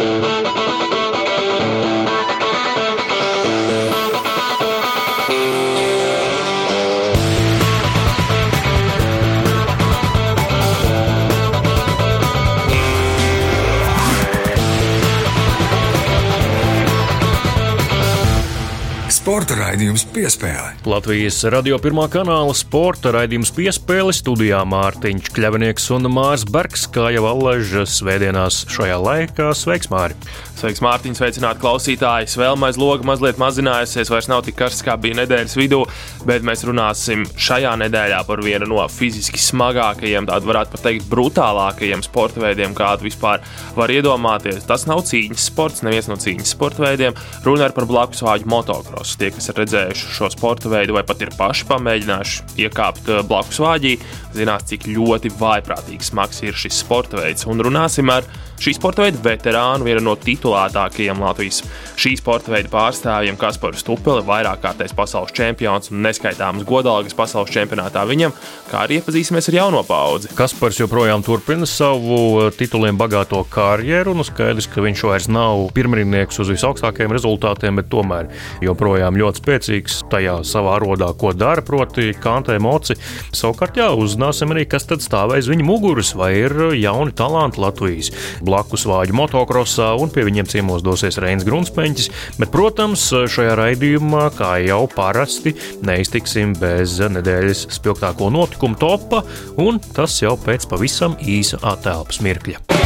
Thank you. Sporta raidījums piespēle. Latvijas radio pirmā kanāla sporta raidījums piespēle studijā Mārtiņš Kļavnieks un Mārs Bergs, kā jau allažas svētdienās šajā laikā. Sveiks, Māri! Sveiks, Mārtiņ, sveicināt klausītājus. Vēl maz loga mazliet mazinājusies, vairs nav tik karsts, kā bija nedēļas vidū, bet mēs runāsim šajā nedēļā par vienu no fiziski smagākajiem, tādu varētu pat teikt, brutālākajiem sporta veidiem, kādu vispār var iedomāties. Tas nav cīņas sports, neviens no cīņas sporta veidiem. Runa ir par blakus vāģu motocrossu. Tie, kas ir redzējuši šo sporta veidu vai pat ir paši pamēģinājuši iekāpt eh, blakus vāģī, zinās, cik ļoti vaiprātīgs smags ir šis sporta veids. Un runāsim ar šī sporta veida veterānu, vienu no titulētākajiem Latvijas šī sporta veida pārstāvjiem, Kasparu Stupeli, vairāk kārtais pasaules čempions un neskaitāmas godalgas pasaules čempionātā viņam, kā arī iepazīsimies ar jauno paudzi. Kaspars joprojām turpina savu uh, tituliem bagāto karjeru, un skaidrs, ka viņš vairs nav pirmrunnieks uz visaugstākajiem rezultātiem, bet tomēr joprojām ļoti spēcīgs tajā savā rodā, ko dara, proti, kantē moci. Savukārt, jā, uzzināsim arī, kas tad stāv aiz viņa muguras, vai ir jauni talanti Latvijas blakus vāģu motokrosā, un pie viņiem ciemos dosies Reins Grunspeņķis. Bet, protams, šajā raidījumā, kā jau parasti, neiztiksim bez nedēļas spilgtāko notikumu topa, un tas jau pēc pavisam īsa attēlpas mirkļa.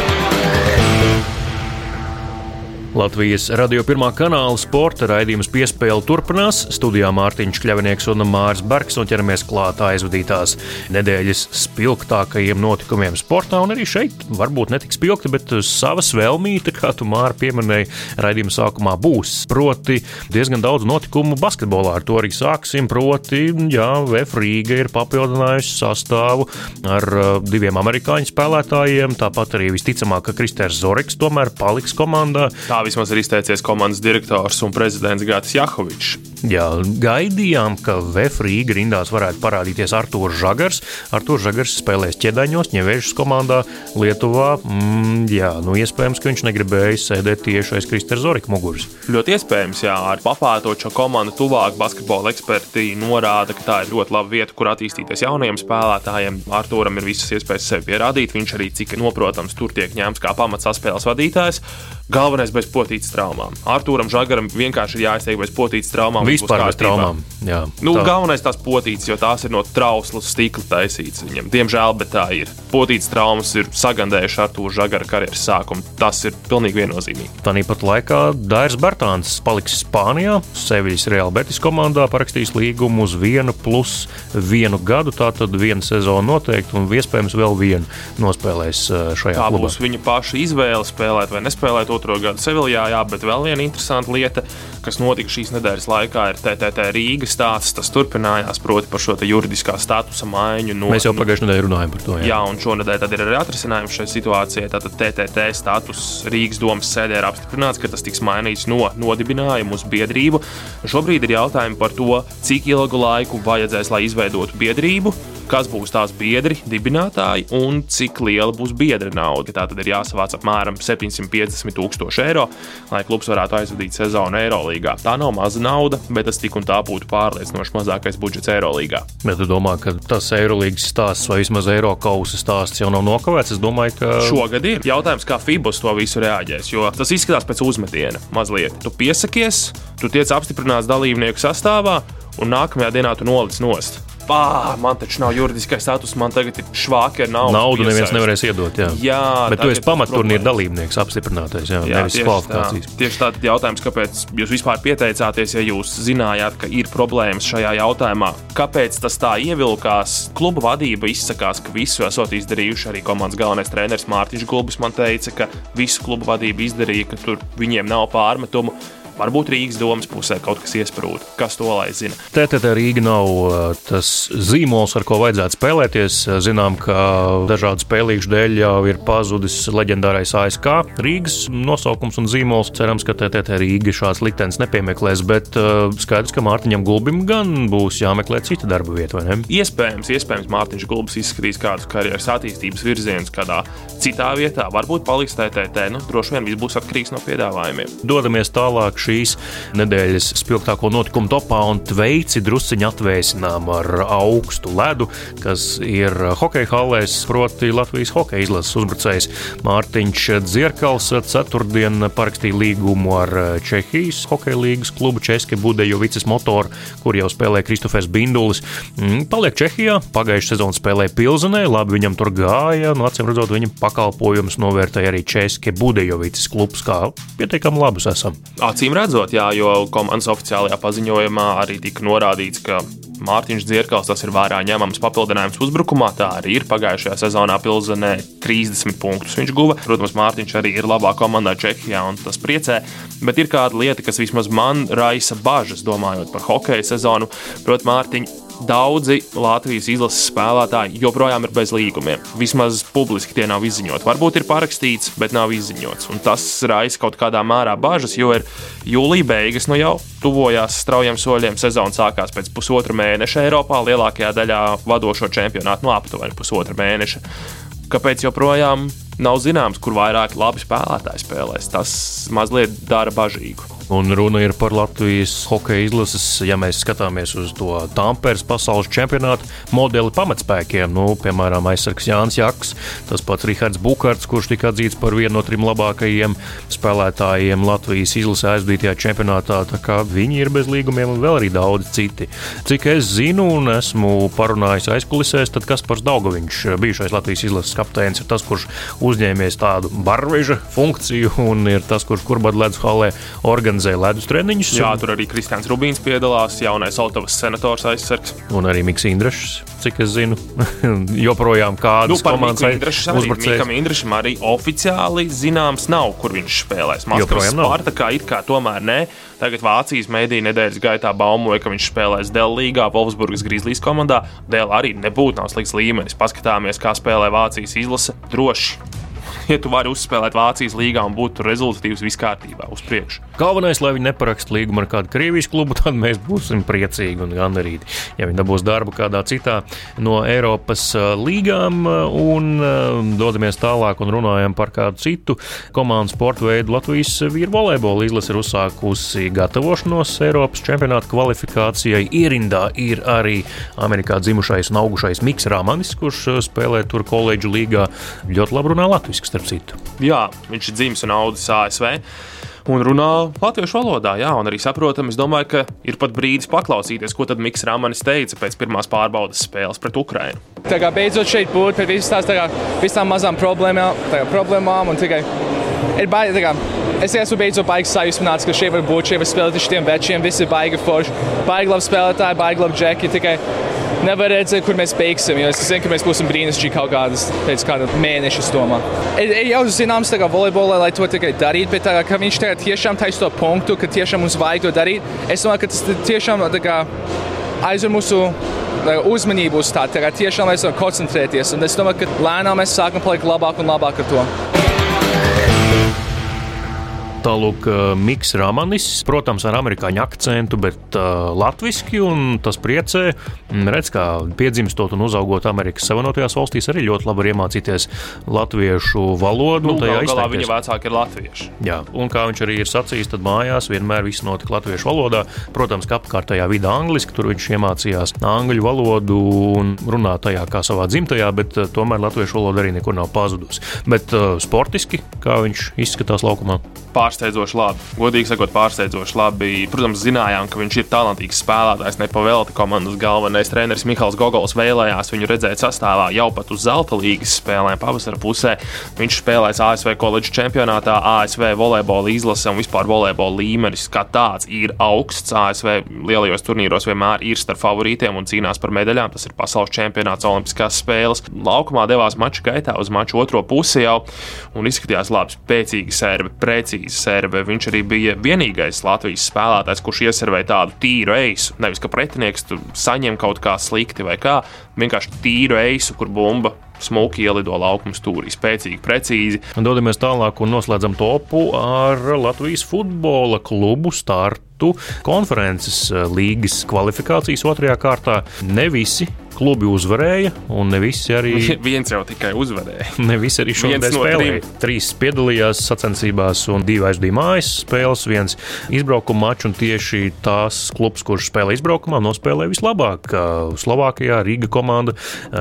Latvijas radio pirmā kanāla sporta raidījums piespēle turpinās. Studijā Mārtiņš Kļavinieks un Mārs Bergs un ķeramies klāt aizvadītās nedēļas spilgtākajiem notikumiem sportā. Un arī šeit varbūt ne tik spilgti, bet savas vēlmīte, kā tu Māri pieminēji, raidījuma sākumā būs. Proti diezgan daudz notikumu basketbolā. Ar to arī sāksim. Proti, jā, VF Rīga ir papildinājusi sastāvu ar uh, diviem amerikāņu spēlētājiem. Tāpat arī visticamāk, ka Kristers Zoriks tomēr paliks komandā. Tā vismaz ir izteicies komandas direktors un prezidents Gatis Jahovičs. Jā, gaidījām, ka VF Rīga rindās varētu parādīties Arthurs Žagars. Arthurs Žagars spēlēs ķēdaņos, ņevēžas komandā Lietuvā. Mm, jā, nu iespējams, ka viņš negribēja sēdēt tieši aiz Kristers Zorika muguras. Ļoti iespējams, jā, ar papātot šo komandu tuvāk basketbola eksperti norāda, ka tā ir ļoti laba vieta, kur attīstīties jaunajiem spēlētājiem. Arturam ir visas iespējas sevi pierādīt. Viņš arī, cik noprotams, tur tiek ņemts kā pamats saspēles vadītājs. Galvenais bez potītas traumām. Arturam Žagaram vienkārši ir jāizteikti bez potītas traumām vispār bez traumām. Jā, nu, tā. Galvenais tās potītes, jo tās ir no trauslas stikla taisītas viņam. Diemžēl, bet tā ir. Potītes traumas ir sagandējušas ar to žagara karjeras sākumu. Tas ir pilnīgi viennozīmīgi. Tāpat laikā Dairs Bartāns paliks Spānijā. Seviļas Real Betis komandā parakstīs līgumu uz vienu plus vienu gadu. Tā tad viena sezona noteikti un iespējams vēl vienu nospēlēs eh, šajā tā klubā. būs viņa paša izvēle spēlēt vai nespēlēt otro gadu Seviljā. Jā, bet vēl viena interesanta lieta, kas notika šīs nedēļas laikā, ir TTT Rīgas stāsts. Tas turpinājās, proti, par šo juridiskā statusa maiņu. No, Mēs jau pagājušajā nedēļā runājām par to. Jā, jā un šonadēļ ir arī atrisinājums šai situācijai. Tātad TTT status Rīgas domas sēdē ir apstiprināts, ka tas tiks mainīts no nodibinājuma uz biedrību. Šobrīd ir jautājumi par to, cik ilgu laiku vajadzēs, lai izveidotu biedrību kas būs tās biedri, dibinātāji un cik liela būs biedra nauda. Tā tad ir jāsavāc apmēram 750 tūkstoši eiro, lai klubs varētu aizvadīt sezonu Eirolandā. Tā nav maza nauda, bet tas tik un tā būtu pārliecinoši mazākais budžets Eirolandā. Bet tu domā, ka tas Eirolandes stāsts vai vismaz Eiro kausa stāsts jau nav nokavēts? Es domāju, ka šogad ir jautājums, kā FIBOS to visu reaģēs, jo tas izskatās pēc uzmetiena mazliet. Tu piesakies, tu tiec apstiprināts dalībnieku sastāvā, un nākamajā dienā tu nolic nost pā, man taču nav juridiskais status, man tagad ir švāki ar naudu. Naudu neviens nevarēs iedot. Jā, jā bet tu esi pamatturnīra dalībnieks, apstiprinātais, jā, jā nevis kvalifikācijas. Tā. Tieši tāds jautājums, kāpēc jūs vispār pieteicāties, ja jūs zinājāt, ka ir problēmas šajā jautājumā. Kāpēc tas tā ievilkās? Kluba vadība izsakās, ka visu esot izdarījuši. Arī komandas galvenais treneris Mārtiņš Gulbis man teica, ka visu kluba vadība izdarīja, ka tur viņiem nav pārmetumu Varbūt Rīgas domas pusē kaut kas iesprūda. Kas to lai zina? TTT Rīga nav uh, tas zīmols, ar ko vajadzētu spēlēties. Zinām, ka dažādu spēlīšu dēļ jau ir pazudis leģendārais ASK Rīgas nosaukums un zīmols. Cerams, ka TTT Rīga šāds liktenis nepiemeklēs, bet uh, skaidrs, ka Mārtiņam Gulbim gan būs jāmeklē cita darba vieta, vai ne? Iespējams, iespējams Mārtiņš Gulbis izskatīs kādus karjeras attīstības virzienus kādā citā vietā, varbūt paliks TTT. Nu, droši vien viss būs atkarīgs no piedāvājumiem. Dodamies tālāk šīs nedēļas spilgtāko notikumu topā un tveici drusciņi atvēsinām ar augstu ledu, kas ir hokeja hallēs, proti Latvijas hokeja izlases uzbrucējs Mārtiņš Dzirkals ceturtdien parakstīja līgumu ar Čehijas hokeja līgas klubu Česke Budejovicis motoru, kur jau spēlē Kristofers Bindulis. Mm, paliek Čehijā, pagājušā sezonā spēlēja Pilsenē, labi viņam tur gāja, nu acīm redzot, viņa pakalpojumus novērtēja arī Česke Budejovicis klubs, kā pietiekami labus esam. Acīm redzot, jā, jo komandas oficiālajā paziņojumā arī tika norādīts, ka Mārtiņš Dzirkals tas ir vērā ņemams papildinājums uzbrukumā. Tā arī ir pagājušajā sezonā Pilsenē 30 punktus viņš guva. Protams, Mārtiņš arī ir labā komandā Čehijā un tas priecē. Bet ir kāda lieta, kas vismaz man raisa bažas, domājot par hokeja sezonu. Protams, Mārtiņš daudzi Latvijas izlases spēlētāji joprojām ir bez līgumiem. Vismaz publiski tie nav izziņoti. Varbūt ir parakstīts, bet nav izziņots. Un tas raisa kaut kādā mērā bažas, jo ir jūlija beigas, nu jau tuvojās straujiem soļiem. Sezona sākās pēc pusotra mēneša Eiropā, lielākajā daļā vadošo čempionātu no aptuveni pusotra mēneša. Kāpēc joprojām nav zināms, kur vairāk labi spēlētāji spēlēs? Tas mazliet dara bažīgu. Un runa ir par Latvijas hokeja izlases, ja mēs skatāmies uz to Tamperes pasaules čempionātu modeli pamatspēkiem. Nu, piemēram, aizsargs Jānis Jaks, tas pats Rihards Bukārts, kurš tika atzīts par vienu no trim labākajiem spēlētājiem Latvijas izlasē aizvadītajā čempionātā. Viņi ir bez līgumiem un vēl arī daudz citi. Cik es zinu un esmu parunājis aizkulisēs, tad Kaspars Daugoviņš, bijušais Latvijas izlases kapteinis, ir tas, kurš uzņēmies tādu barveža funkciju un ir tas, kurš kurbad ledus halē organizē organizēja ledus treniņus. Jā, tur arī Kristians Rubīns piedalās, jaunais Altavas senators aizsargs. Un arī Mikls Indrašs, cik es zinu, joprojām kādas nu, komandas uzbrucējs. Mikam Indrašam arī oficiāli zināms nav, kur viņš spēlēs. Maskavas Spartakā it kā tomēr ne. Tagad Vācijas mēdīņa nedēļas gaitā baumoja, ka viņš spēlēs Dēlā līgā, Wolfsburgas Grizzlies komandā. Dēlā arī nebūtu nav slikts līmenis. Paskatāmies, kā spēlē Vācijas izlase. Droši ja tu vari uzspēlēt Vācijas līgā un būt rezultatīvs viss kārtībā uz priekšu. Galvenais, lai viņi neparakst līgumu ar kādu Krievijas klubu, tad mēs būsim priecīgi un gandarīti. Ja viņi dabūs darbu kādā citā no Eiropas līgām, un dodamies tālāk un runājam par kādu citu komandu sporta veidu, Latvijas vīru volejbola izlase ir uzsākusi gatavošanos Eiropas čempionāta kvalifikācijai. Ierindā ir arī Amerikā dzimušais un augušais Miks Ramanis, kurš spēlē tur koledžu līgā. Ļoti labi runā latviešu starp citu. Jā, viņš ir dzimis un audzis ASV un runā latviešu valodā. Jā, un arī saprotam, es domāju, ka ir pat brīdis paklausīties, ko tad Mikls Ramanis teica pēc pirmās pārbaudas spēles pret Ukrajinu. Tā kā beidzot šeit būt pēc visām tās, visām mazām problēmām, problēmām un tikai ir baigi. Es esmu beidzot baigs sajūsmināts, ka šeit var būt šie spēlētāji, šiem večiem, visi baigi forši, baigi labi spēlētāji, baigi labi džeki. Tikai nevar redzēt, kur mēs beigsim. Es zinu, ka mēs būsim brīnišķīgi kaut kādas pēc kāda mēneša stomā. Ir, ir jau zināms, ka volejbolā, lai to tikai darītu, bet tā, ka viņš tagad tiešām taisa to punktu, ka tiešām mums vajag to darīt. Es domāju, ka tas tiešām aizver mūsu uzmanību uz tā, tā tiešām mēs varam koncentrēties. Un es domāju, ka lēnām mēs sākam palikt labāk un labāk ar to. Tālāk, Miks Ramanis, protams, ar amerikāņu akcentu, bet uh, latviešu, un tas priecē. Mm, redz, kā piedzimstot un uzaugot Amerikas Savienotajās valstīs, arī ļoti labi iemācīties latviešu valodu. Nu, tajā galā viņa vecāki ir latvieši. Jā, un kā viņš arī ir sacījis, tad mājās vienmēr viss notika latviešu valodā. Protams, ka apkārtējā vidē angliski, tur viņš iemācījās angļu valodu un runā tajā kā savā dzimtajā, bet uh, tomēr latviešu valoda arī nekur nav pazudusi. Bet uh, sportiski, kā viņš izskatās laukumā pārsteidzoši labi. Godīgi sakot, pārsteidzoši labi. Protams, zinājām, ka viņš ir talantīgs spēlētājs. Nepavēlti komandas galvenais treneris Mihāls Gogols vēlējās viņu redzēt sastāvā jau pat uz zelta līgas spēlēm pavasara pusē. Viņš spēlēs ASV koledžu čempionātā, ASV volejbola izlase un vispār volejbola līmenis kā tāds ir augsts. ASV lielajos turnīros vienmēr ir starp favorītiem un cīnās par medaļām. Tas ir pasaules čempionāts, Olimpiskās spēles. Laukumā devās maču gaitā uz maču otro pusi jau un izskatījās labi, spēcīgi serbi, precīzi precīzi serve. Viņš arī bija vienīgais Latvijas spēlētājs, kurš ieservēja tādu tīru eisu. Nevis, ka pretinieks tur saņem kaut kā slikti vai kā, vienkārši tīru eisu, kur bumba smuki ielido laukuma stūrī, spēcīgi, precīzi. Dodamies tālāk un noslēdzam topu ar Latvijas futbola klubu startu konferences līgas kvalifikācijas otrajā kārtā. Ne visi klubi uzvarēja, un ne visi arī. Viens jau tikai uzvarēja. Ne visi arī šodien no spēlēja. trim. Trīs piedalījās sacensībās, un divi aizvadīja mājas spēles, viens izbraukuma mačs, un tieši tās klubs, kurš spēlē izbraukumā, nospēlēja vislabāk. Slovākijā Rīga komanda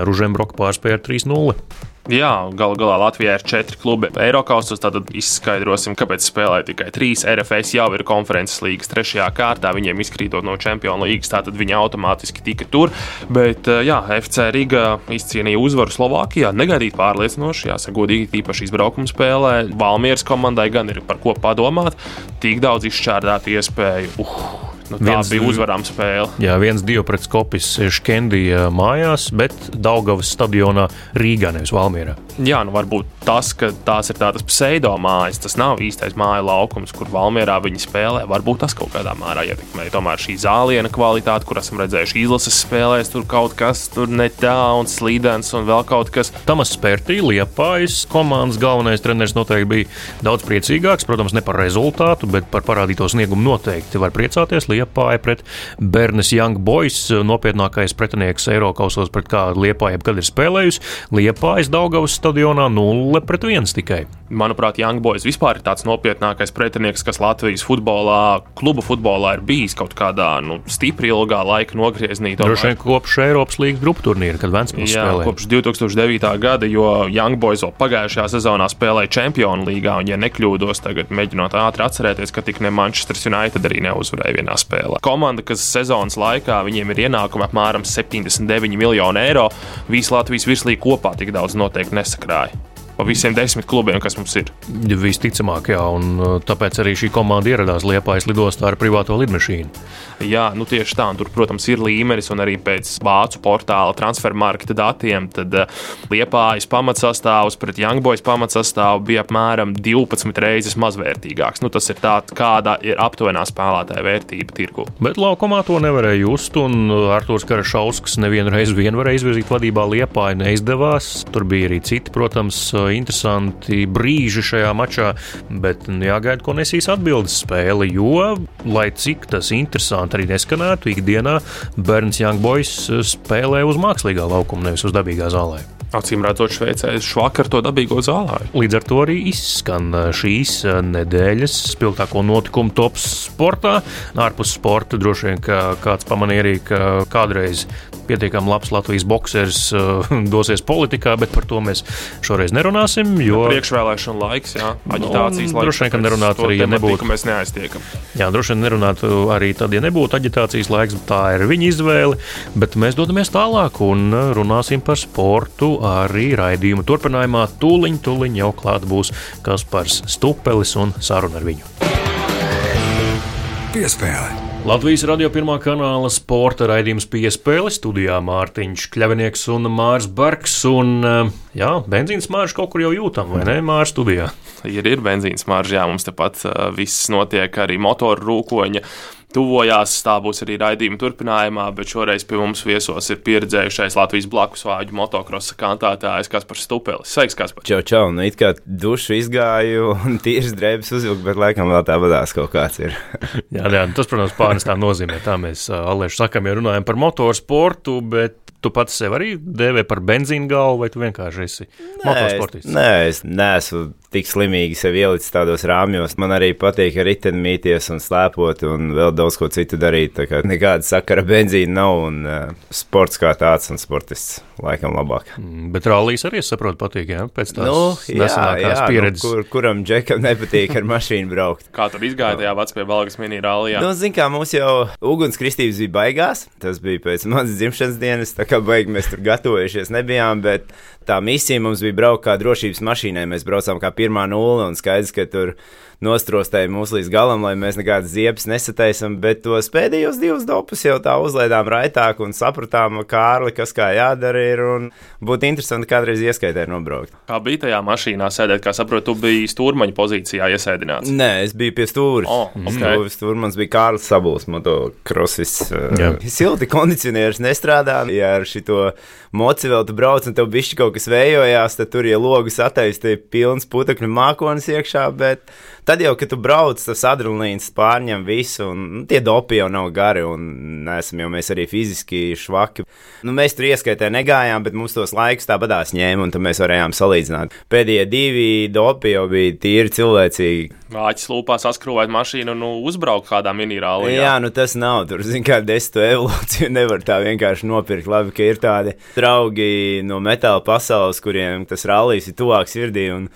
Ružembroka pārspēja ar 3-0. Jā, galu galā Latvijā ir četri klubi Eiropasos. Tad izskaidrosim, kāpēc spēlē tikai trīs. RFS jau ir konferences līgas trešajā kārtā, viņiem izkrītot no Champions League, tātad viņi automātiski tika tur. Bet, eh, jā, FC Riga izcīnīja uzvaru Slovākijā. Negaidīt pārliecinoši, jāsaka, godīgi, tīpaši izbraukuma spēlē. Valmieras komandai gan ir par ko padomāt. Tik daudz izšķērdētu iespēju. Uh, Nu, tā Viens- bija uzvarām spēle. Jā, viens divi pret skopis Škendija mājās, bet Daugavas stadionā Rīgā, nevis Valmierā. Jā, nu varbūt tas, ka tās ir tādas pseido mājas, tas nav īstais māju laukums, kur Valmjerā viņi spēlē. Varbūt tas kaut kādā mērā ietekmēja. Tomēr šī zāliena kvalitāte, kur esam redzējuši izlases spēlēs, tur kaut kas tur ne tā un slīdens un vēl kaut kas. Tamas Spērtī, Liepājas komandas galvenais treneris noteikti bija daudz priecīgāks. Protams, ne par rezultātu, bet par parādīto sniegumu noteikti var priecāties. Liepāja pret Bernes Young Boys, nopietnākais pretinieks Eiropausos, pret kādu Liepāja jebkad ir spēlējusi. Liepājas Daugavas stadionā 0 pret 1 tikai. Manuprāt, Young Boys vispār ir tāds nopietnākais pretinieks, kas Latvijas futbolā, klubu futbolā ir bijis kaut kādā nu, stipri ilgā laika nogriezienī. Droši vien kopš Eiropas līnijas grupu turnīra, kad Ventspils Jā, spēlēja. kopš 2009. gada, jo Young Boys vēl pagājušajā sezonā spēlēja Champions līgā, un, ja nekļūdos, tagad mēģinot ātri atcerēties, ka tik ne Manchester United arī neuzvarēja vienā spēlē. Komanda, kas sezonas laikā viņiem ir ienākumi apmēram 79 miljoni eiro, visi Latvijas virslīgi kopā tik daudz noteikti nesakrāja. Pa visiem desmit klubiem, kas mums ir. Visticamāk, jā, un uh, tāpēc arī šī komanda ieradās Liepājas lidostā ar privāto lidmašīnu. Jā, nu tieši tā, un tur, protams, ir līmenis, un arī pēc vācu portāla transfermarketa datiem, tad uh, Liepājas pamatsastāvs pret Youngboys pamatsastāvu bija apmēram 12 reizes mazvērtīgāks. Nu, tas ir tā, kāda ir aptuvenā spēlētāja vērtība tirgu. Bet laukumā to nevarēja just, un uh, Arthurs Karašausks nevienu reizi vien varēja izvirzīt vadībā Liepāju, neizdevās. Tur bija arī citi, protams, interesanti brīži šajā mačā, bet jāgaida, ko nesīs atbildes spēle, jo, lai cik tas interesanti arī neskanētu, ikdienā Bērns uh, spēlē uz mākslīgā laukuma, nevis uz dabīgā zālē. Acīm redzot, Šveicē švakar to dabīgo zālē. Līdz ar to arī izskan uh, šīs uh, nedēļas spilgtāko notikumu tops sportā. Ārpus sporta droši vien kāds pamanīja arī, ka kādreiz pietiekami labs Latvijas boxers uh, dosies politikā, bet par to mēs šoreiz nerunāsim. Jo, Priekšvēlēšana laiks, jā, aģitācijas Nu, laiks. droši vien, ka nerunātu arī, ja nebūtu. Mēs neaiztiekam. jā, droši vien nerunātu arī tad, ja nebūtu aģitācijas laiks, tā ir viņa izvēle. Bet mēs dodamies tālāk un runāsim par sportu arī raidījuma turpinājumā. Tūliņ, tūliņ jau klāt būs Kaspars Stupelis un saruna ar viņu. Piespēle. Latvijas radio pirmā kanāla sporta raidījums piespēle studijā Mārtiņš Kļavinieks un Mārs Barks. Un, eh, jā, benzīna smārža kaut kur jau jūtam, vai ne? Mārs studijā. Ir, ir benzīna smarža, jā, mums tepat uh, viss notiek, arī motoru rūkoņa. Tuvojās, tā būs arī raidījuma turpinājumā, bet šoreiz pie mums viesos ir pieredzējušais Latvijas blakus vāģu motocrossa kantētājs Kaspars Stupelis. Sveiks, Kaspar! Čau, čau, nu it kā dušu izgāju un tīras drēbes uzvilku, bet laikam vēl tā vadās kaut kāds ir. Jā, jā, tas, protams, pārnestā nozīmē. Tā mēs Alēšu sakam, ja runājam par motorsportu, bet tu pats sev arī dēvē par benzīnu galvu, vai tu vienkārši esi motorsportists? Nē, es neesmu tik slimīgi sev ielicis tādos rāmjos. Man arī patīk ritenmīties un slēpot un vēl daudz ko citu darīt. Tā kā nekāda sakara benzīna nav un uh, sports kā tāds un sportists laikam labāk. Mm, Bet rallijas arī, es saprotu, patīk, jā, pēc tās Nu, jā, jā, pieredzes. Nu, kur, kuram džekam nepatīk ar mašīnu braukt? Kā tur izgāja tajā vecajā Balgas mini rallijā? Nu, zin kā, mums jau ugunskristības bija baigās. Tas bija pēc manas dzimšanas dienas, tā kā baigi mēs tur gatavojušies nebijām, bet tā misija mums bija braukt kā drošības mašīnai. Mēs braucām kā pirmā nulle un skaidrs, ka tur nostrostēja mūs līdz galam, lai mēs nekādas ziepes nesataisam, bet tos pēdējos divus dopus jau tā uzlaidām raitāk un sapratām, Kārli, kas kā jādara ir, un būtu interesanti kādreiz ieskaitē nobraukt. Kā bija tajā mašīnā sēdēt, kā saprotu, tu biji stūrmaņa pozīcijā iesēdināts? Nē, es biju pie stūra. Oh, okay. Stūris, stūrmans bija Kārlis Sabuls, motokrosis. Uh, silti kondicionieris nestrādā, ja ar šito moci vēl tu brauc un tev bišķi kaut kas vējojās, tad tur, ja logus attaistīja pilns putekļu mākonis iekšā, bet tad jau, kad tu brauc, tas adrenalīns pārņem visu, un nu, tie dopi jau nav gari, un neesam jau mēs arī fiziski švaki. Nu, mēs tur ieskaitē negājām, bet mums tos laikus tāpatās ņēma, un tad mēs varējām salīdzināt. Pēdējie divi dopi jau bija tīri cilvēcīgi. Vācis lūpā saskrūvēt mašīnu un nu, uzbraukt kādā minirālī. Jā, nu tas nav. Tur, zin, kā desmit evolūciju nevar tā vienkārši nopirkt. Labi, ka ir tādi draugi no metāla pasaules, kuriem tas rallies ir tuvāk sirdī. Un,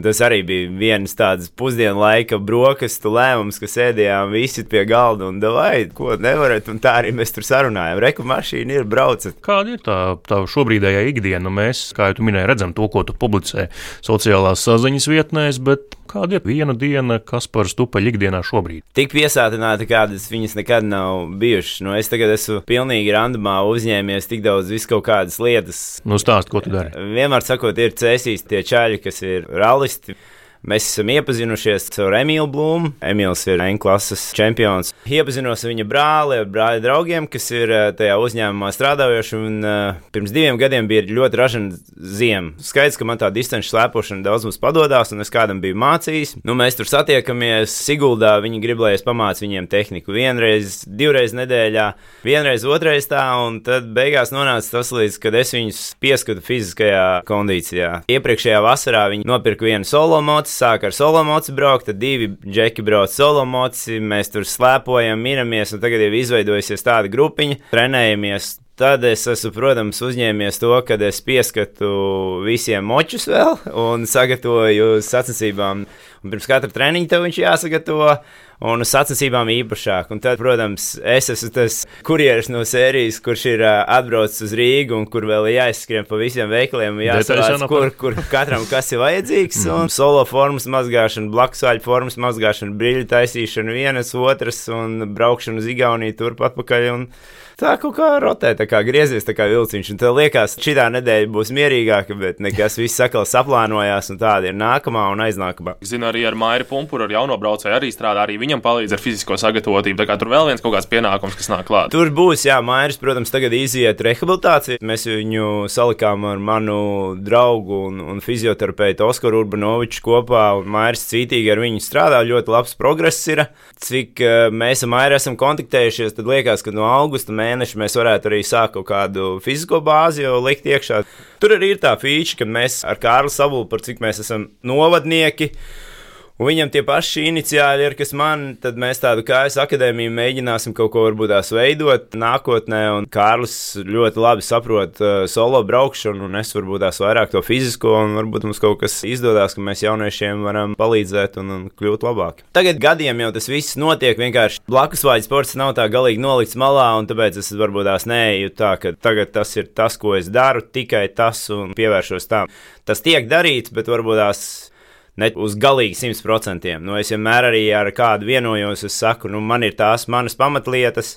un tas arī bija viens tāds pusdienu laika brokastu lēmums, ka sēdējām visi pie galda un davai, ko nevarat. Un tā arī mēs tur sarunājām. Reku mašīna ir braucat. Kāda ir tā, tā šobrīdējā ikdiena? Mēs, kā jau minēji, redzam to, ko tu publicē sociālās saziņas vietnēs, bet kāda ir viena diena, kas par stupaļu ikdienā šobrīd? Tik piesātināta, kādas viņas nekad nav bijušas. Nu, es tagad esmu pilnīgi randumā uzņēmies tik daudz visu kaut kādas lietas. Nu, stāst, ko tu dari. Vienmēr sakot, ir cēsīs tie čaļi, kas ir rallisti. Mēs esam iepazinušies ar Emīlu Blūmu. Emīls ir N klases čempions. Iepazinos ar viņa brāli, ar brāļa draugiem, kas ir eh, tajā uzņēmumā strādājoši. Un, uh, pirms diviem gadiem bija ļoti ražana ziema. Skaidrs, ka man tā distanču slēpošana daudz mums padodas, un es kādam biju mācījis. Nu, mēs tur satiekamies Siguldā. Viņi grib, lai es pamācu viņiem tehniku vienreiz, divreiz nedēļā, vienreiz, otrreiz tā, un tad beigās nonāca tas līdz, kad es viņus pieskatu fiziskajā kondīcijā. Iepriekšējā vasarā viņi nopirka vienu solo mocu moci sāk ar solo moci braukt, tad divi džeki brauc solo moci, mēs tur slēpojam, miramies, un tagad jau izveidojusies tāda grupiņa, trenējamies. Tad es esmu, protams, uzņēmies to, ka es pieskatu visiem močus vēl un sagatavoju sacensībām. Un pirms katra treniņa tev viņš jāsagatavo un uz sacensībām īpašāk. Un tad, protams, es esmu tas kurjeris no sērijas, kurš ir uh, atbraucis uz Rīgu un kur vēl jāizskrien pa visiem veikaliem, jāsavāc, kur, kur katram kas ir vajadzīgs. Un solo formas mazgāšana, blakus vaļu formas mazgāšana, brīļu taisīšana, vienas otras un braukšana uz Igauniju turpat pakaļ. Un, tā kaut kā rotē, tā kā griezies tā kā vilciņš. Un tev liekas, šī nedēļa būs mierīgāka, bet nekas viss sakal saplānojās, un tāda ir nākamā un aiznākamā. Zinu, arī ar Maiju Pumpuru, ar jauno braucēju arī strādā, arī viņam palīdz ar fizisko sagatavotību. Tā kā tur vēl viens kaut kāds pienākums, kas nāk klāt. Tur būs, jā, Mairis, protams, tagad iziet rehabilitāciju. Mēs viņu salikām ar manu draugu un, un fizioterapeitu Oskaru Urbanoviču kopā, un Mairis cītīgi ar viņu strādā. Ļoti labs progress ir. Cik uh, mēs ar Mairi esam kontaktējušies, tad liekas, ka no augusta mēs mēneši mēs varētu arī sākt kaut kādu fizisko bāzi jau likt iekšā. Tur arī ir tā feature, ka mēs ar Kārlu Sabulu, par cik mēs esam novadnieki, Un viņam tie paši iniciāli ir, kas man, tad mēs tādu kājas akadēmiju mēģināsim kaut ko varbūt tās veidot nākotnē. Un Kārlis ļoti labi saprot uh, solo braukšanu, un es varbūt tās vairāk to fizisko, un varbūt mums kaut kas izdodas, ka mēs jauniešiem varam palīdzēt un, un kļūt labāk. Tagad gadiem jau tas viss notiek, vienkārši blakus vājš sports nav tā galīgi nolikts malā, un tāpēc es varbūt tās neeju tā, ka tagad tas ir tas, ko es daru, tikai tas un pievēršos tam. Tas tiek darīts, bet varbūt tās ne uz galīgi 100%. Nu, es vienmēr arī ar kādu vienojos, es saku, nu, man ir tās manas pamatlietas.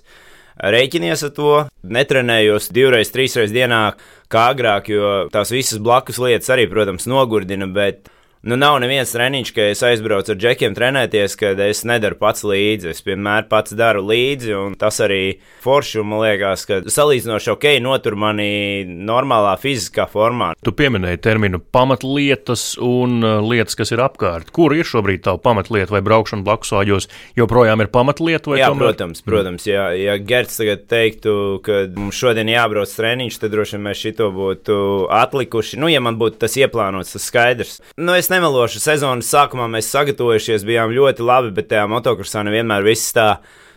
Rēķinies ar to, netrenējos divreiz, trīsreiz dienā, kā agrāk, jo tās visas blakus lietas arī, protams, nogurdina, bet Nu, nav neviens treniņš, ka es aizbraucu ar džekiem trenēties, kad es nedaru pats līdzi. Es vienmēr pats daru līdzi, un tas arī forši, man liekas, ka salīdzinoši ok, notur mani normālā fiziskā formā. Tu pieminēji terminu pamatlietas un uh, lietas, kas ir apkārt. Kur ir šobrīd tā pamatlieta vai braukšana blakus āģos? Joprojām ir pamatlieta vai Jā, tomēr? protams, protams. Ja, ja Gerts tagad teiktu, ka mums šodien jābrauc treniņš, tad droši vien mēs šito būtu atlikuši. Nu, ja man būtu tas ieplānots, tas skaidrs. Nu, es nemelošu, sezonas sākumā mēs sagatavojušies, bijām ļoti labi, bet tajā motokrosā nevienmēr viss tā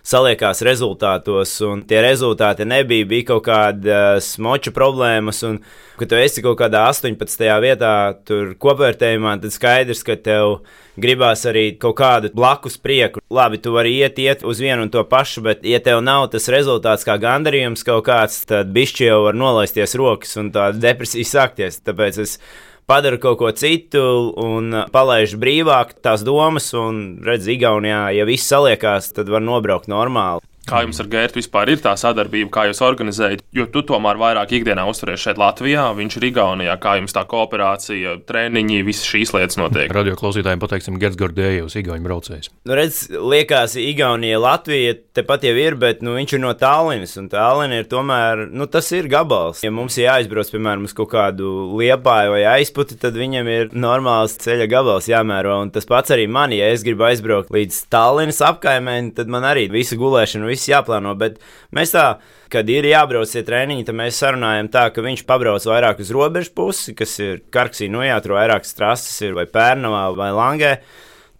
saliekās rezultātos, un tie rezultāti nebija, bija kaut kādas smoču problēmas, un, kad tu esi kaut kādā 18. vietā, tur kopvērtējumā, tad skaidrs, ka tev gribās arī kaut kādu blakus prieku. Labi, tu vari iet, iet uz vienu un to pašu, bet, ja tev nav tas rezultāts kā gandarījums kaut kāds, tad bišķi jau var nolaisties rokas un tā depresija sākties. Tāpēc es padara kaut ko citu un palaiž brīvāk tās domas, un redz, Igaunijā, ja viss saliekās, tad var nobraukt normāli. Kā jums ar Gērtu vispār ir tā sadarbība, kā jūs organizējat? Jo tu tomēr vairāk ikdienā uzturies šeit Latvijā, viņš ir Igaunijā. Kā jums tā kooperācija, treniņi, visas šīs lietas notiek? Radio klausītājiem pateiksim, Gerts Gordējus, Igaunijas braucējs. Nu, redz, liekas, Igaunija, Latvija tepat jau ir, bet nu, viņš ir no Tallinas, un Tallina ir tomēr, nu, tas ir gabals. Ja mums ir jāizbrauc, piemēram, uz kaut kādu liepāju vai aizputi, tad viņam ir normāls ceļa gabals jāmēro, un tas pats arī man, ja es gribu aizbraukt līdz Tallinas apkaimē, tad man arī visa gulēšana viss jāplāno. Bet mēs tā, kad ir jābrauc tie treniņi, tad mēs sarunājam tā, ka viņš pabrauc vairāk uz robežu pusi, kas ir Karksī, nu jā, tur vairākas trases ir vai Pērnavā vai Langē.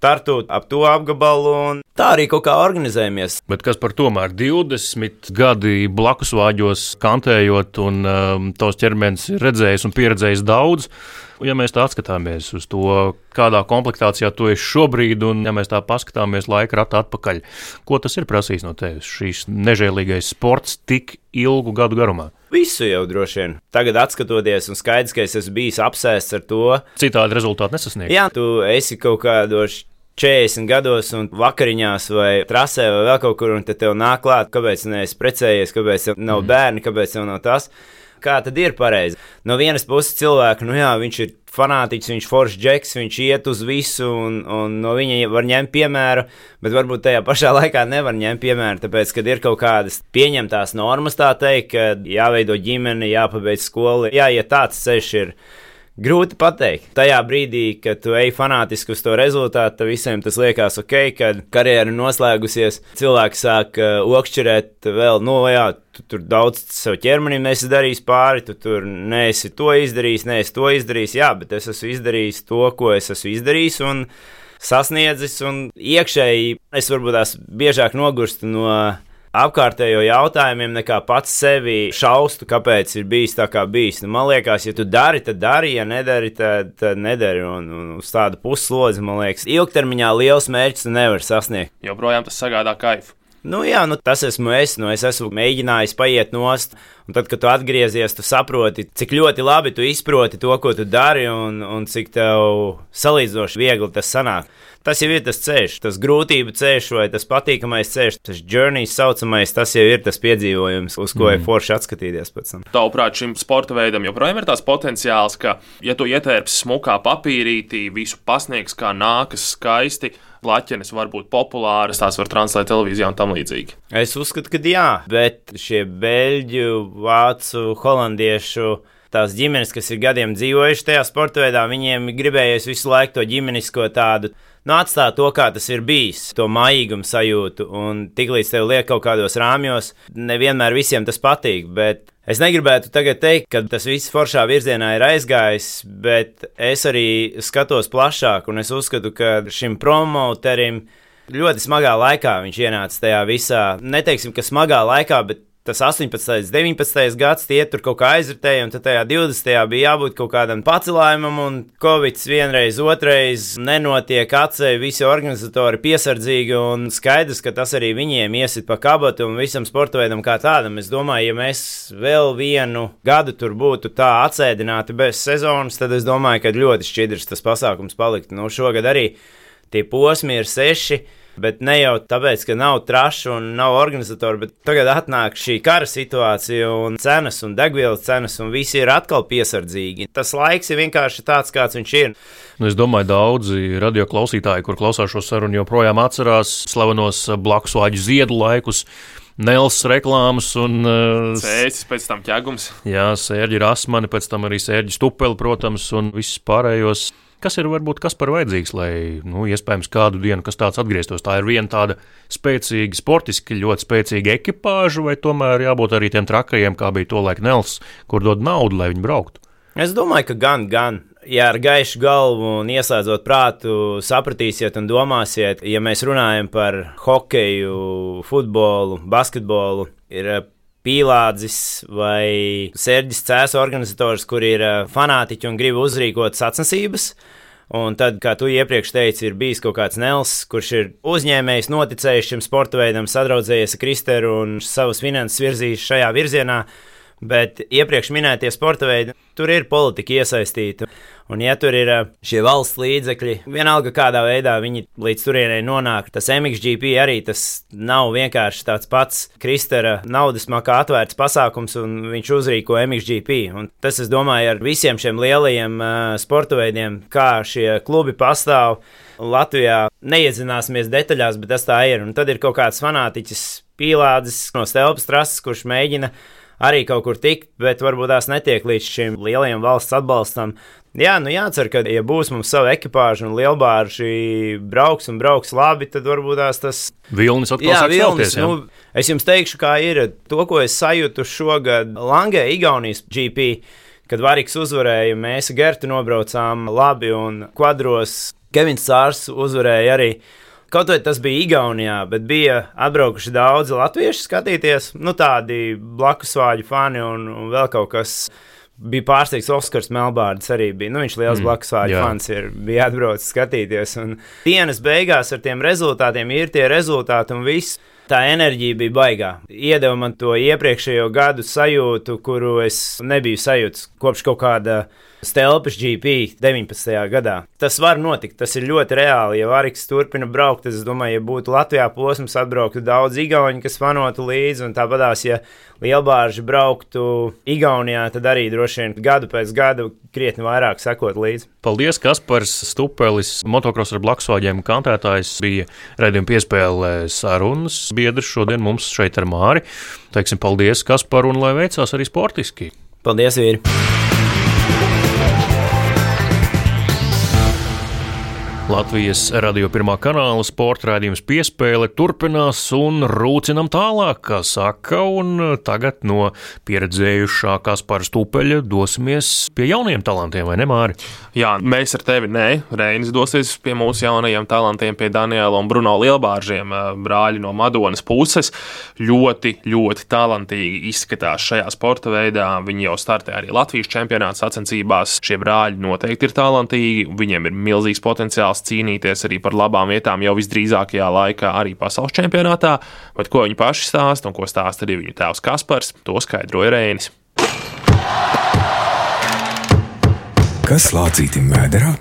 Tartu ap to apgabalu, un tā arī kaut kā organizējamies. Bet kas par tomēr 20 gadi blakus vāģos kantējot, un um, tavs ķermenis ir redzējis un pieredzējis daudz. Ja mēs tā skatāmies uz to, kādā komplektācijā tu esi šobrīd, un ja mēs tā paskatāmies laika ratā atpakaļ, ko tas ir prasījis no tevis, šīs nežēlīgais sports tik ilgu gadu garumā? Visu jau droši vien. Tagad, skatoties, un skaidrs, ka es esmu bijis apsēsts ar to. Citādi rezultāti nesasniegt. Jā, tu esi kaut kādos 40 gados, un vakariņās, vai trasē, vai vēl kaut kur, un te tev nāk klāt, kāpēc neesi precējies, kāpēc tev nav mm. bērni, kāpēc tev nav tas. Kā tad ir pareizi? No vienas puses, cilvēku, nu jā, viņš ir fanātiķis, viņš ir foršs džeks, viņš iet uz visu, un, un no viņa var ņemt piemēru, bet varbūt tajā pašā laikā nevar ņemt piemēru, tāpēc, kad ir kaut kādas pieņemtās normas, tā teikt, ka jāveido ģimene, jāpabeidz skolu, jā, ja tāds ceļš ir Grūti pateikt. Tajā brīdī, kad tu ej fanātiski uz to rezultātu, tad visiem tas liekas ok, kad karjera noslēgusies, cilvēki sāk uh, okšķerēt vēl, nu, jā, tu tur daudz sev ķermenim nesi darījis pāri, tu tur neesi to izdarījis, neesi to izdarījis, jā, bet es esmu izdarījis to, ko es esmu izdarījis. Sasniedzis, un iekšēji es varbūt tās biežāk nogurstu no apkārtējo jautājumiem, nekā pats sevi šaustu, kāpēc ir bijis tā, kā bijis. Nu, man liekas, ja tu dari, tad dari, ja nedari, tad, tad nedari. Un, un uz tādu puslodzi, man liekas, ilgtermiņā liels mērķis tu nevari sasniegt. Joprojām tas sagādā kaifu. Nu, jā, nu, tas esmu es. Nu, es esmu mēģinājis paiet nost, un tad, kad tu atgriezies, tu saproti, cik ļoti labi tu izproti to, ko tu dari, un, un cik tev salīdzinoši viegli tas sanāk. Tas jau ir tas ceļš, tas grūtību ceļš, vai tas patīkamais ceļš, tas journey saucamais, tas jau ir tas piedzīvojums, uz ko mm. ir forši atskatīties pēc tam. Tavuprāt, šim sporta veidam joprojām ir tās potenciāls, ka, ja tu ietērpsi smukā papīrītī, visu pasniegs kā nākas skaisti, laķenes var būt populāras, tās var translēt televīzijā un tam līdzīgi. Es uzskatu, ka jā, bet šie beļģu, vācu, holandiešu tās ģimenes, kas ir gadiem dzīvojuši tajā sporta veidā, viņiem gribējies visu laiku to ģimenisko tādu nu, atstāt to, kā tas ir bijis, to mājīgumu sajūtu. Un tiklīdz tev liek kaut kādos rāmjos, nevienmēr visiem tas patīk. Bet es negribētu tagad teikt, ka tas viss foršā virzienā ir aizgājis, bet es arī skatos plašāk, un es uzskatu, ka šim promoterim ļoti smagā laikā viņš ienāca tajā visā. Neteiksim, ka smagā laikā, bet tas 18. un 19. gads tie tur kaut kā aizritēja, un tad tajā 20. bija jābūt kaut kādam pacelājumam, un Covid vienreiz, otrreiz nenotiek atsevišķi, visi organizatori piesardzīgi, un skaidrs, ka tas arī viņiem iesit pa kabatu un visam sportveidam kā tādam. Es domāju, ja mēs vēl vienu gadu tur būtu tā atsēdināti bez sezonas, tad es domāju, ka ļoti šķidrs tas pasākums paliktu. Nu, šogad arī tie posmi ir seši Bet ne jau tāpēc, ka nav trašu un nav organizatori, bet tagad atnāk šī kara situācija un cenas un degvielas cenas, un visi ir atkal piesardzīgi. Tas laiks ir vienkārši tāds, kāds viņš ir. Nu, es domāju, daudzi radioklausītāji, kur klausās šo sarunu, joprojām atcerās slavenos blakus vāģu ziedu laikus. Nels reklāmas un uh, sēdes, pēc tam ķēgums. Jā, sērģi Rasmani, pēc tam arī sērģi Stupeli, protams, un visus pārējos. Kas ir varbūt kas par vajadzīgs, lai, nu, iespējams, kādu dienu kas tāds atgrieztos? Tā ir viena tāda spēcīga, sportiski ļoti spēcīga ekipāža, vai tomēr jābūt arī tiem trakajiem, kā bija to laika Nels, kur dod naudu, lai viņi brauktu? Es domāju, ka gan, gan. Ja ar gaišu galvu un ieslēdzot prātu, sapratīsiet un domāsiet, ja mēs runājam par hokeju, futbolu, basketbolu, ir Pīlādzis vai Serģis Cēs organizators, kur ir eh, fanātiķi un grib uzrīkot sacensības. Un tad, kā tu iepriekš teici, ir bijis kaut kāds Nels, kurš ir uzņēmējs, noticējis šim sporta veidam, sadraudzējies ar Kristēru un savus finanses virzījis šajā virzienā. Bet iepriekš minētie sporta veidi, tur ir politika iesaistīta. Un, ja tur ir šie valsts līdzekļi, vienalga kādā veidā viņi līdz turienei nonāk, tas MXGP arī tas nav vienkārši tāds pats Kristera naudas makā atvērts pasākums, un viņš uzrīko MXGP. Un tas, es domāju, ar visiem šiem lielajiem uh, sporta veidiem, kā šie klubi pastāv. Latvijā neiedzināsimies detaļās, bet tas tā ir. Un tad ir kaut kāds fanātiķis pīlādes no stelpas trases, kurš mēģina arī kaut kur tikt, bet varbūt tās netiek līdz šim lielajam valsts atbalstam. Jā, nu jācer, ka, ja būs mums sava ekipāža un lielbārži brauks un brauks labi, tad varbūt tās tas Vilnis atkal jā, Vilnis, celties, jā. nu, es jums teikšu, kā ir to, ko es sajūtu šogad Langē, Igaunijas GP. Kad Variks uzvarēja, mēs Gertu nobraucām labi, un kvadros Kevins Cārs uzvarēja arī. Kaut vai tas bija Igaunijā, bet bija atbraukuši daudzi latvieši skatīties, nu tādi blakus vāģu fani un, un vēl kaut kas. Bija pārsteigts Oskars Melbārds arī bija. Nu, viņš liels mm, blakus vāģu jā. fans ir, bija atbraucis skatīties. Un dienas beigās ar tiem rezultātiem ir tie rezultāti un viss. Tā enerģija bija baigā. Iedeva man to iepriekšējo gadu sajūtu, kuru es nebiju sajūtis kopš kaut kāda Stelpas GP 19. gadā. Tas var notikt, tas ir ļoti reāli. Ja Variks turpina braukt, tad es domāju, ja būtu Latvijā posms, atbrauktu daudz igauņu, kas fanotu līdzi, un tāpatās, ja lielbārži brauktu Igaunijā, tad arī droši vien gadu pēc gada krietni vairāk sekot līdzi. Paldies, Kaspars Stupelis, motocross ar blakusvāģiem kantētājs, bija redzējuma piespēlē sarunas biedrs šodien mums šeit ar Māri. Teiksim paldies, Kaspar, un lai veicās arī sportiski. Paldies, vīri! Latvijas radio pirmā kanāla sporta raidījums piespēle turpinās un rūcinam tālāk, kā saka, un tagad no pieredzējušākās par stupeļa dosimies pie jauniem talantiem, vai ne, Māri? Jā, mēs ar tevi, nē, Reinis dosies pie mūsu jaunajiem talantiem, pie Daniela un Bruno Lielbāržiem, brāļi no Madonas puses. Ļoti, ļoti talantīgi izskatās šajā sporta veidā. Viņi jau startē arī Latvijas čempionāta sacensībās. Šie brāļi noteikti ir talantīgi, viņiem ir milzīgs potenciāls cīnīties arī par labām vietām jau visdrīzākajā laikā arī pasaules čempionātā. Bet ko viņi paši stāsta un ko stāsta arī viņu tēvs Kaspars, to skaidroja Reinis. Kas lācītim vēderā?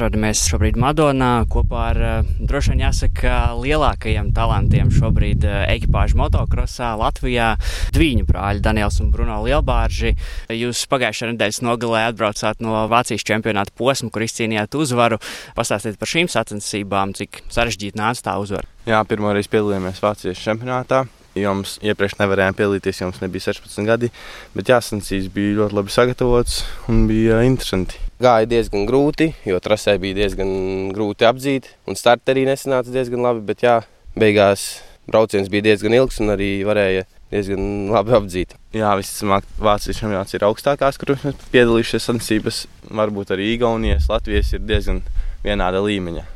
Atrodamies šobrīd Madonā kopā ar eh, droši vien jāsaka lielākajiem talantiem šobrīd eh, ekipāžu motokrosā Latvijā. Dviņu brāļi Daniels un Bruno Lielbārži. Jūs pagājušajā nedēļas nogalē atbraucāt no Vācijas čempionāta posma, kur izcīnījāt uzvaru. Pastāstiet par šīm sacensībām, cik sarežģīti nāca tā uzvara. Jā, pirmo reizi piedalījāmies Vācijas čempionātā. Jums iepriekš nevarējām piedalīties, jums nebija 16 gadi, bet jāsacensības bija ļoti labi sagatavotas un bija interesanti. Gāja diezgan grūti, jo trasē bija diezgan grūti apdzīt, un starta arī nesanāca diezgan labi, bet jā, beigās brauciens bija diezgan ilgs un arī varēja diezgan labi apdzīt. Jā, visticamāk, Vācijas čempionāts ir augstākās, mēs piedalījušies sacensības. Varbūt arī Igaunijas, Latvijas ir diezgan vienāda līmeņa.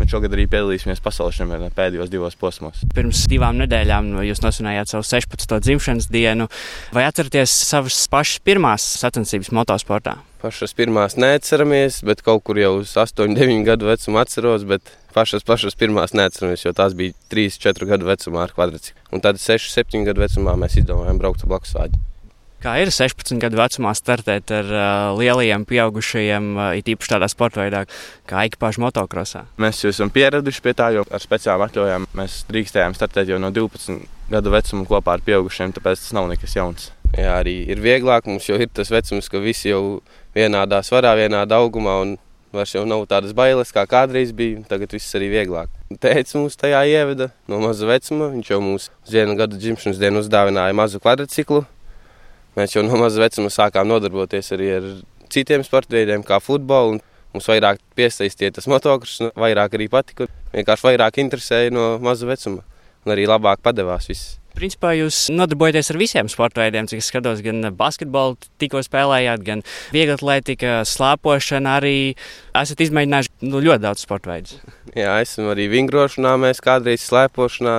Bet šogad arī piedalīsimies pasaules čempionātā pēdējos divos posmos. Pirms divām nedēļām jūs nosvinājāt savu 16. dzimšanas dienu. Vai atceraties savas pašas pirmās sacensības motosportā? Pašas pirmās neatceramies, bet kaut kur jau uz 8, 9 gadu vecumu atceros. Pašas, pašas pirmās neatceramies, jo tās bija 3, 4 gadu vecumā ar kvadrciklu. Un tad 6, 7 gadu vecumā mēs izdomājām braukt ar blakus vāģi. Kā ir 16 gadu vecumā startēt ar uh, lielajiem pieaugušajiem, uh, it īpaši tādā sporta veidā, kā ekipāžu motokrosā? Mēs jau esam pieraduši pie tā, jo ar speciālām atļaujām mēs drīkstējām startēt jau no 12 gadu vecuma kopā ar pieaugušiem, tāpēc tas nav nekas jauns. Jā, arī ir vieglāk. Mums jau ir tas vecums, ka visi jau vienādā svarā, vienādā augumā. Vairs jau nav tādas bailes, kā kādreiz bija. Tagad viss arī vieglāk. Tēvs mūs tajā ieveda no maza vecuma. Viņš jau mums uz vienu gadu dzimšanas dienu uzdāvināja mazu kvadrciklu. Mēs jau no maza vecuma sākām nodarboties arī ar citiem sporta veidiem, kā futbolu. Mums vairāk piesaistīja tas motocross, vairāk arī patika. Vienkārši vairāk interesēja no maza vecuma un arī labāk padevās viss. Principā jūs nodarbojaties ar visiem sporta veidiem, cik es skatos, gan basketbolu tikko spēlējāt, gan vieglatlētika, slēpošana arī. Esat izmēģinājuši nu, ļoti daudz sporta veidus. Jā, esam arī vingrošanā, mēs kādreiz slēpošanā.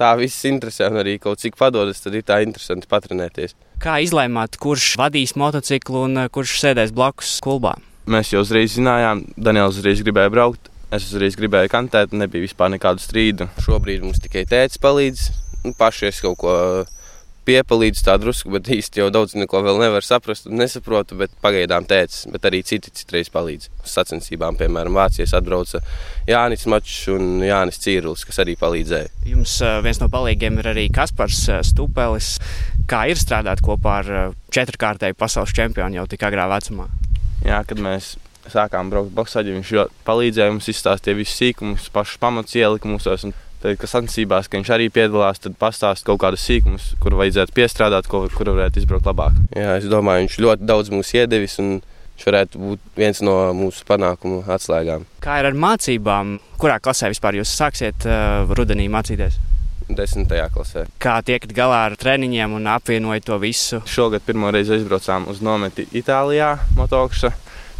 Tā viss interesē un arī kaut cik padodas, tad ir tā interesanti patrenēties. Kā izlēmāt, kurš vadīs motociklu un kurš sēdēs blakus klubā? Mēs jau uzreiz zinājām, Daniels uzreiz gribēja braukt. Es uzreiz gribēju kantēt, nebija vispār nekādu strīdu. Šobrīd mums tikai tēvs palīdz. Nu, paši es kaut ko piepalīdz tā drusku, bet īsti jau daudz neko vēl nevar saprast un nesaprotu. Bet pagaidām tēcis, bet arī citi citreiz palīdz. Uz sacensībām, piemēram, Vācijas atbrauca Jānis Mačs un Jānis Cīrulis, kas arī palīdzēja. Jums uh, viens no palīgiem ir arī Kaspars uh, Stupelis. Kā ir strādāt kopā ar uh, četrkārtēju pasaules čempionu jau tik agrā vecumā? Jā, kad mēs sākām braukt boxaģi, viņš palīdzēja mums izstāstīt visus sīkumus, pašus mūsos. Un Tad, kad sacensībās, ka viņš arī piedalās, tad pastāst kaut kādus sīkumus, kur vajadzētu piestrādāt, ko, kur varētu izbraukt labāk. Jā, es domāju, viņš ļoti daudz mums iedevis. Viņš varētu būt viens no mūsu panākumu atslēgām. Kā ir ar mācībām? Kurā klasē vispār jūs sāksiet uh, rudenī mācīties? Desmitajā klasē. Kā tiekat galā ar treniņiem un apvienojat to visu? Šogad pirmo reizi aizbraucām uz nometi Itālijā, motokšā.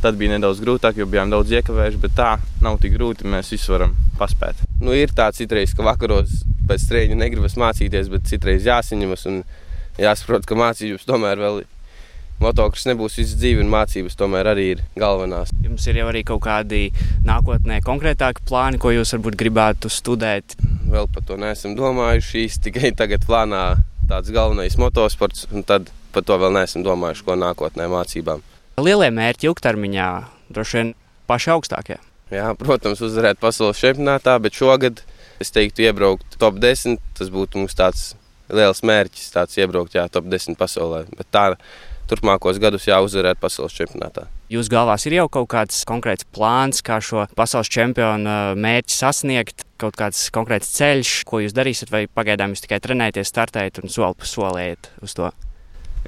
Tad bija nedaudz grūtāk, jo bijām daudz iekavējuši, bet tā nav tik grūti. Mēs visu varam paspēt. Nu, ir tā citreiz, ka vakaros pēc treniņa negribas mācīties, bet citreiz jāsaņemas un jāsaprot, ka mācības tomēr vēl ir. Motocross nebūs visu dzīvi, un mācības tomēr arī ir galvenās. Jums ir jau arī kaut kādi nākotnē konkrētāki plāni, ko jūs varbūt gribētu studēt? Vēl par to neesam domājuši. Īsti tikai tagad plānā tāds galvenais motosports, un tad par to vēl neesam domājuši, ko nākotnē mācībām. Lielie mērķi ilgtermiņā droši vien paši augstākie. Jā, protams, uzvarēt pasaules čempionātā, bet šogad es teiktu, iebraukt top 10. Tas būtu mums tāds liels mērķis, tāds iebraukt jā, top 10 pasaulē. Bet tā turpmākos gadus jāuzvarēt pasaules čempionātā. Jūsu galvās ir jau kaut kāds konkrēts plāns, kā šo pasaules čempionu mērķi sasniegt, kaut kāds konkrēts ceļš, ko jūs darīsiet, vai pagaidām jūs tikai trenējaties, startējat un soli pa solējat uz to.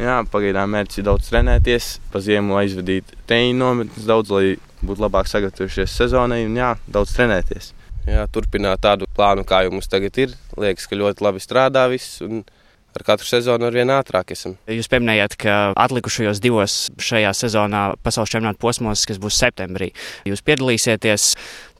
Jā, pagaidām mērķis ir daudz trenēties, pa ziemu aizvadīt treniņu nometnes daudz, lai būtu labāk sagatavojušies sezonai un jā, daudz trenēties. Jā, turpināt tādu plānu, kā jau mums tagad ir. Liekas, ka ļoti labi strādā viss. Ar katru sezonu ar vien ātrāk esam. Jūs pieminējāt, ka atlikušajos divos šajā sezonā pasaules čempionāta posmos, kas būs septembrī, jūs piedalīsieties.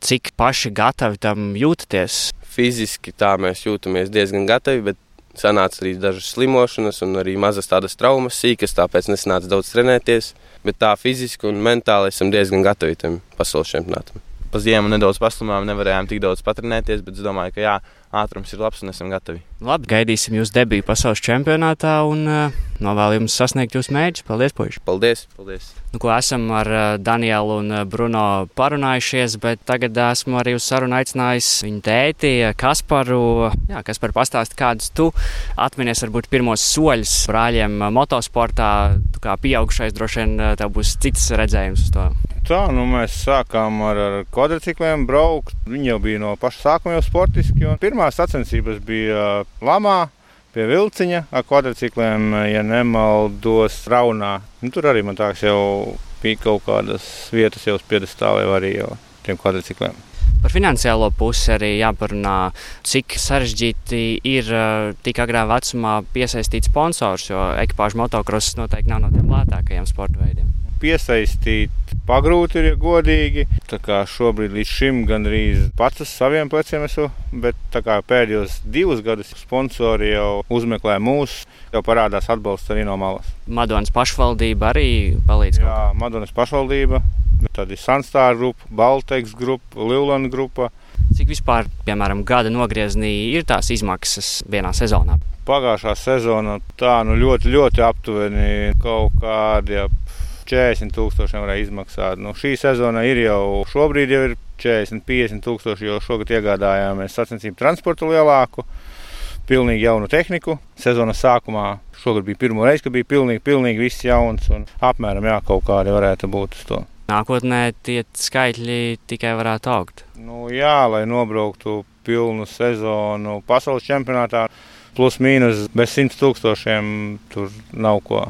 Cik paši gatavi tam jūtaties? Fiziski tā mēs jūtamies diezgan gatavi, bet sanāca arī dažas slimošanas un arī mazas tādas traumas, sīkas, tāpēc nesanāca daudz trenēties. Bet tā fiziski un mentāli esam diezgan gatavi tam pasaules čempionātam. Pa ziemu nedaudz paslimām, nevarējām tik daudz patrenēties, bet es domāju, ka jā, ātrums ir labs un esam gatavi. Labi, gaidīsim jūs debiju pasaules čempionātā un uh, novēlu jums sasniegt jūsu mērķus. Paldies, puiši! Paldies! Paldies. Nu, ko esam ar uh, Danielu un Bruno parunājušies, bet tagad esmu arī uz sarunu aicinājis viņu tēti Kasparu. Jā, Kaspar, pastāst, kādus tu atminies varbūt pirmos soļus brāļiem motosportā. Tu kā pieaugušais droši vien tev būs cits redzējums uz to. Tā, nu mēs sākām ar, ar kvadricikliem braukt. Viņi jau bija no paša sākuma jau sportiski. Pirmās sacensības bija Lamā pie vilciņa ar kvadrcikliem, ja nemaldos, Raunā. Nu, tur arī man liekas, jau bija kaut kādas vietas jau uz piedestāla arī jau tiem kvadrcikliem. Par finansiālo pusi arī jāparunā, cik sarežģīti ir tik agrā vecumā piesaistīt sponsors, jo ekipāžu motocross noteikti nav no tiem lētākajiem sporta veidiem piesaistīt pagrūti, ir godīgi. Tā kā šobrīd līdz šim gandrīz pats uz saviem pleciem esmu, bet pēdējos divus gadus sponsori jau uzmeklē mūsu, jau parādās atbalsts arī no malas. Madonas pašvaldība arī palīdz. Jā, Madonas pašvaldība, tad ir Sunstar grupa, Balteks grupa, Livlana grupa. Cik vispār, piemēram, gada nogriezienī ir tās izmaksas vienā sezonā? Pagājušā sezona tā nu ļoti, ļoti aptuveni kaut kādi ap 40 tūkstoši varēja izmaksāt. Nu, šī sezona ir jau šobrīd jau ir 40, 50 tūkstoši, jo šogad iegādājāmies sacensību transportu lielāku. Pilnīgi jaunu tehniku. Sezonas sākumā šogad bija pirmo reizi, kad bija pilnīgi, pilnīgi viss jauns un apmēram jā, kaut kādi varētu būt uz to. Nākotnē tie skaitļi tikai varētu augt. Nu, jā, lai nobrauktu pilnu sezonu pasaules čempionātā, plus mīnus bez 100 tūkstošiem, tur nav ko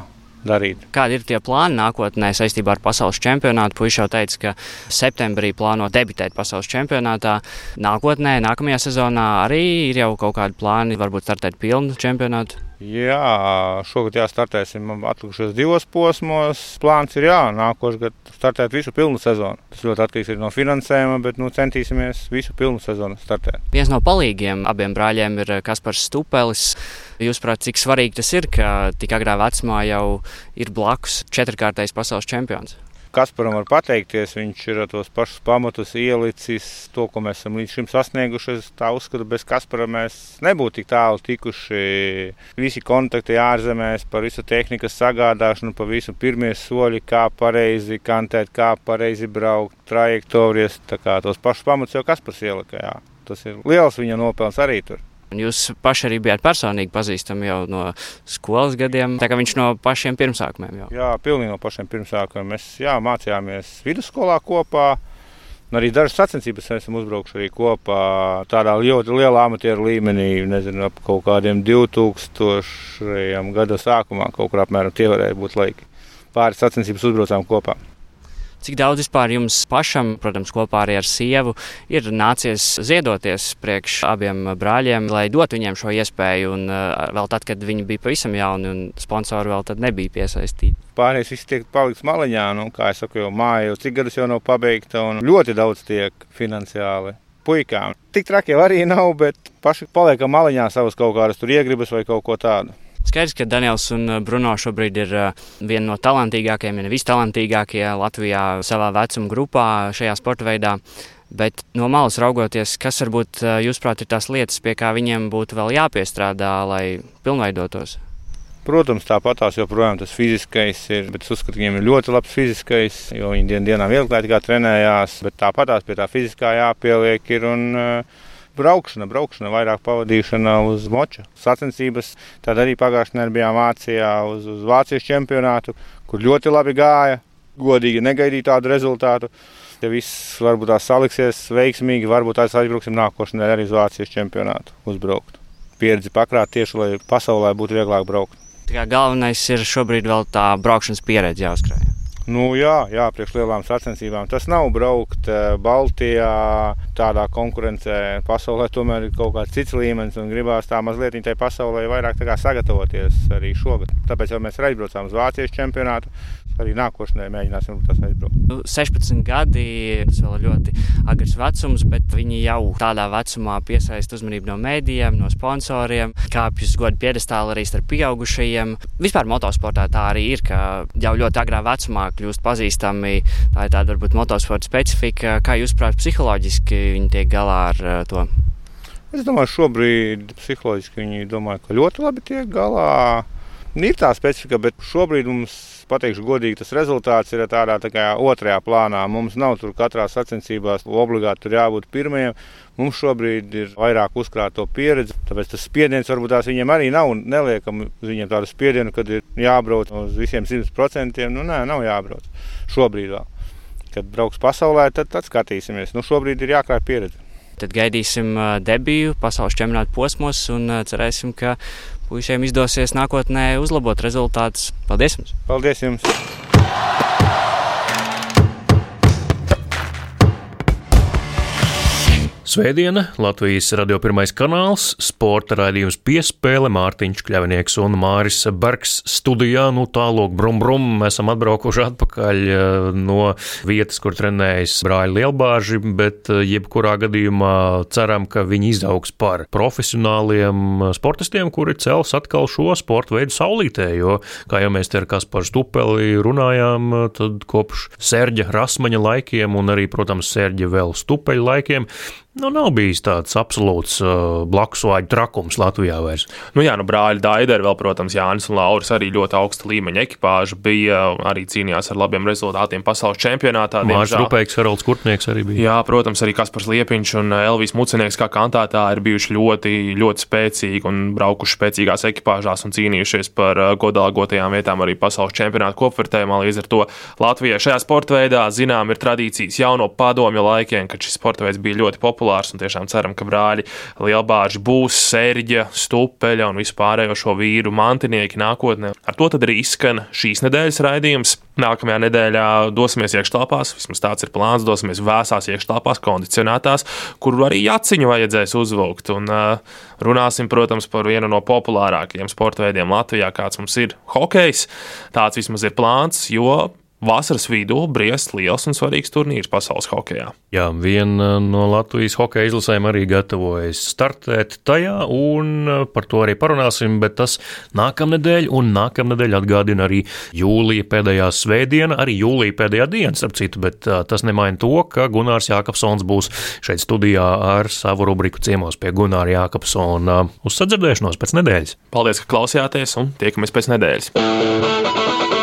darīt. Kādi ir tie plāni nākotnē saistībā ar pasaules čempionātu? Puisš jau teica, ka septembrī plāno debitēt pasaules čempionātā. Nākotnē, nākamajā sezonā arī ir jau kaut kādi plāni, varbūt startēt pilnu čempionātu. Jā, šogad jāstartēsim atlikušos divos posmos. Plāns ir jā, nākošais gads startēt visu pilnu sezonu. Tas ļoti atkarīgs no finansējuma, bet nu, centīsimies visu pilnu sezonu startēt. Viens no palīgiem abiem brāļiem ir Kaspars Stupelis. Jūsuprāt, cik svarīgi tas ir, ka tik agrā vecumā jau ir blakus četrkārtais pasaules čempions? Kasparam var pateikties. Viņš ir tos pašus pamatus ielicis, to, ko mēs esam līdz šim sasnieguši. Es tā uzskatu, bez Kaspara mēs nebūtu tik tālu tikuši. Visi kontakti ārzemēs par visu tehnikas sagādāšanu, par visu pirmie soļi, kā pareizi kantēt, kā pareizi braukt, trajektorijas. Tos pašus pamatus jau Kaspars ielika. Jā. Tas ir liels viņa nopelns arī tur. Jūs paši arī bijāt personīgi pazīstami jau no skolas gadiem, tā kā viņš no pašiem pirmsākumiem jau. Jā, pilnīgi no pašiem pirmsākumiem. Mēs jā, mācījāmies vidusskolā kopā. Un arī dažas sacensības esam uzbraukuši arī kopā tādā ļoti lielā amatieru līmenī, nezinu, ap kaut kādiem 2000. gada sākumā, kaut kur apmēram tie varēja būt laiki. Pāris sacensības uzbraucām kopā. Cik daudz vispār jums pašam, protams, kopā arī ar sievu, ir nācies ziedoties priekš abiem brāļiem, lai dotu viņiem šo iespēju, un uh, vēl tad, kad viņi bija pavisam jauni un sponsori vēl tad nebija piesaistīti? Pārējais viss tiek palikts maliņā, nu, kā es saku, jau māja jau cik gadus jau nav pabeigta, un ļoti daudz tiek finansiāli puikām. Tik traki jau arī nav, bet paši paliekam maliņā savas kaut kādas tur iegribas vai kaut ko tādu. Skaidrs, ka Daniels un uh, Bruno šobrīd ir uh, viena no talantīgākajiem, ja ne vistalantīgākie Latvijā savā vecuma grupā šajā sporta veidā. Bet no malas raugoties, kas varbūt uh, jūsuprāt ir tās lietas, pie kā viņiem būtu vēl jāpiestrādā, lai pilnveidotos? Protams, tāpat tās joprojām tas fiziskais ir, bet es uzskatu, ka viņiem ir ļoti labs fiziskais, jo viņi dien, dienā vieglāk trenējās, bet tāpat tās pie tā fiziskā jāpieliek ir. Un, uh, braukšana, braukšana, vairāk pavadīšana uz moča sacensības. Tad arī pagājušajā nedēļā bijām Vācijā uz, uz Vācijas čempionātu, kur ļoti labi gāja. Godīgi negaidīja tādu rezultātu. Ja viss varbūt tā saliksies veiksmīgi, varbūt mēs aizbrauksim nākošais nedēļa arī uz Vācijas čempionātu uzbraukt. Pieredzi pakrāt tieši, lai pasaulē būtu vieglāk braukt. Tā kā galvenais ir šobrīd vēl tā braukšanas pieredze jāuzkrāj. Nu, jā, jā, priekš lielām sacensībām. Tas nav braukt eh, Baltijā, tādā konkurencē. Pasaulē tomēr ir kaut kāds cits līmenis un gribās tā mazliet tai pasaulē vairāk sagatavoties arī šogad. Tāpēc jau mēs aizbraucām uz Vācijas čempionātu. Arī nākošanai mēģināsim tas aizbraukt. 16 nu, gadi, tas vēl ir ļoti agrs vecums, bet viņi jau tādā vecumā piesaista uzmanību no mēdījiem, no sponsoriem, kāpjas godu piedestāli arī starp pieaugušajiem. Vispār motosportā tā arī ir, ka jau ļoti agrā vecumā kļūst pazīstami. Tā ir tāda varbūt motosporta specifika. Kā jūs prāt, psiholoģiski viņi tiek galā ar uh, to? Es domāju, šobrīd psiholoģiski viņi domā, ka ļoti labi tiek galā. Ir tā specifika, bet šobrīd mums pateikšu godīgi, tas rezultāts ir tādā tā kā otrajā plānā. Mums nav tur katrā sacensībā obligāti jābūt pirmajam. Mums šobrīd ir vairāk uzkrāto pieredzi, tāpēc tas spiediens varbūt tās viņiem arī nav. Neliekam viņiem tādu spiedienu, kad ir jābrauc uz visiem 100%. Nu, nē, nav jābrauc šobrīd vēl. Kad brauks pasaulē, tad, tad skatīsimies. Nu, šobrīd ir jākrāj pieredze. Tad gaidīsim debiju pasaules čempionāta posmos un cerēsim, ka puišiem izdosies nākotnē uzlabot rezultātus. Paldies jums! Paldies jums! Svētdiena, Latvijas radio pirmais kanāls, sporta raidījums piespēle Mārtiņš Kļavinieks un Māris Bergs studijā. Nu, tālāk, brum, brum, mēs esam atbraukuši atpakaļ eh, no vietas, kur trenējas brāļi lielbāži, bet eh, jebkurā gadījumā ceram, ka viņi izaugs par profesionāliem sportistiem, kuri cels atkal šo sporta veidu saulītē, jo, kā jau mēs te ar Kasparu Stupeli runājām, tad kopš Serģa Rasmaņa laikiem un arī, protams, Serģa vēl Stupeļa laikiem Nu, nav bijis tāds absolūts uh, blakusvāģu trakums Latvijā vairs. Nu, jā, nu, brāļi Daideri, vēl, protams, Jānis un Lauris arī ļoti augsta līmeņa ekipāža bija, arī cīnījās ar labiem rezultātiem pasaules čempionātā. Mārcis Rupēks, Haralds Kurtnieks arī bija. Jā, protams, arī Kaspars Liepiņš un Elvis Mucenieks kā kantētā ir bijuši ļoti, ļoti spēcīgi un braukuši spēcīgās ekipāžās un cīnījušies par uh, godalgotajām vietām arī pasaules čempionāta kopvērtējumā. Līdz ar to Latvijai šajā sporta veidā, zinām, ir tradīcijas jau no padomju laikiem, kad šis sporta veids bija ļoti populārs populārs tiešām ceram, ka brāļi Lielbārži būs Sērģa, Stupeļa un vispārējo šo vīru mantinieki nākotnē. Ar to arī izskan šīs nedēļas raidījums. Nākamajā nedēļā dosimies iekštelpās, vismaz tāds ir plāns, dosimies vēsās iekštelpās, kondicionētās, kur arī jaciņu vajadzēs uzvilkt. Un uh, runāsim, protams, par vienu no populārākajiem sporta veidiem Latvijā, kāds mums ir hokejs. Tāds vismaz ir plāns, jo vasaras vidū briest liels un svarīgs turnīrs pasaules hokeja. Jā, viena no Latvijas hokeja izlasēm arī gatavojas startēt tajā, un par to arī parunāsim, bet tas nākamnedēļ, un nākamnedēļ atgādina arī jūlija pēdējā svētdiena, arī jūlija pēdējā diena, starp citu, bet tas nemaina to, ka Gunārs Jākapsons būs šeit studijā ar savu rubriku ciemos pie Gunāra Jākapsona uz sadzirdēšanos pēc nedēļas. Paldies, ka klausījāties, un tiekamies pēc nedēļas.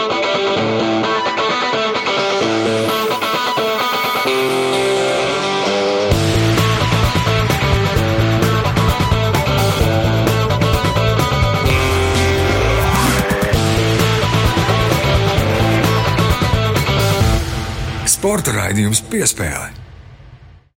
Raidījums piespēlē.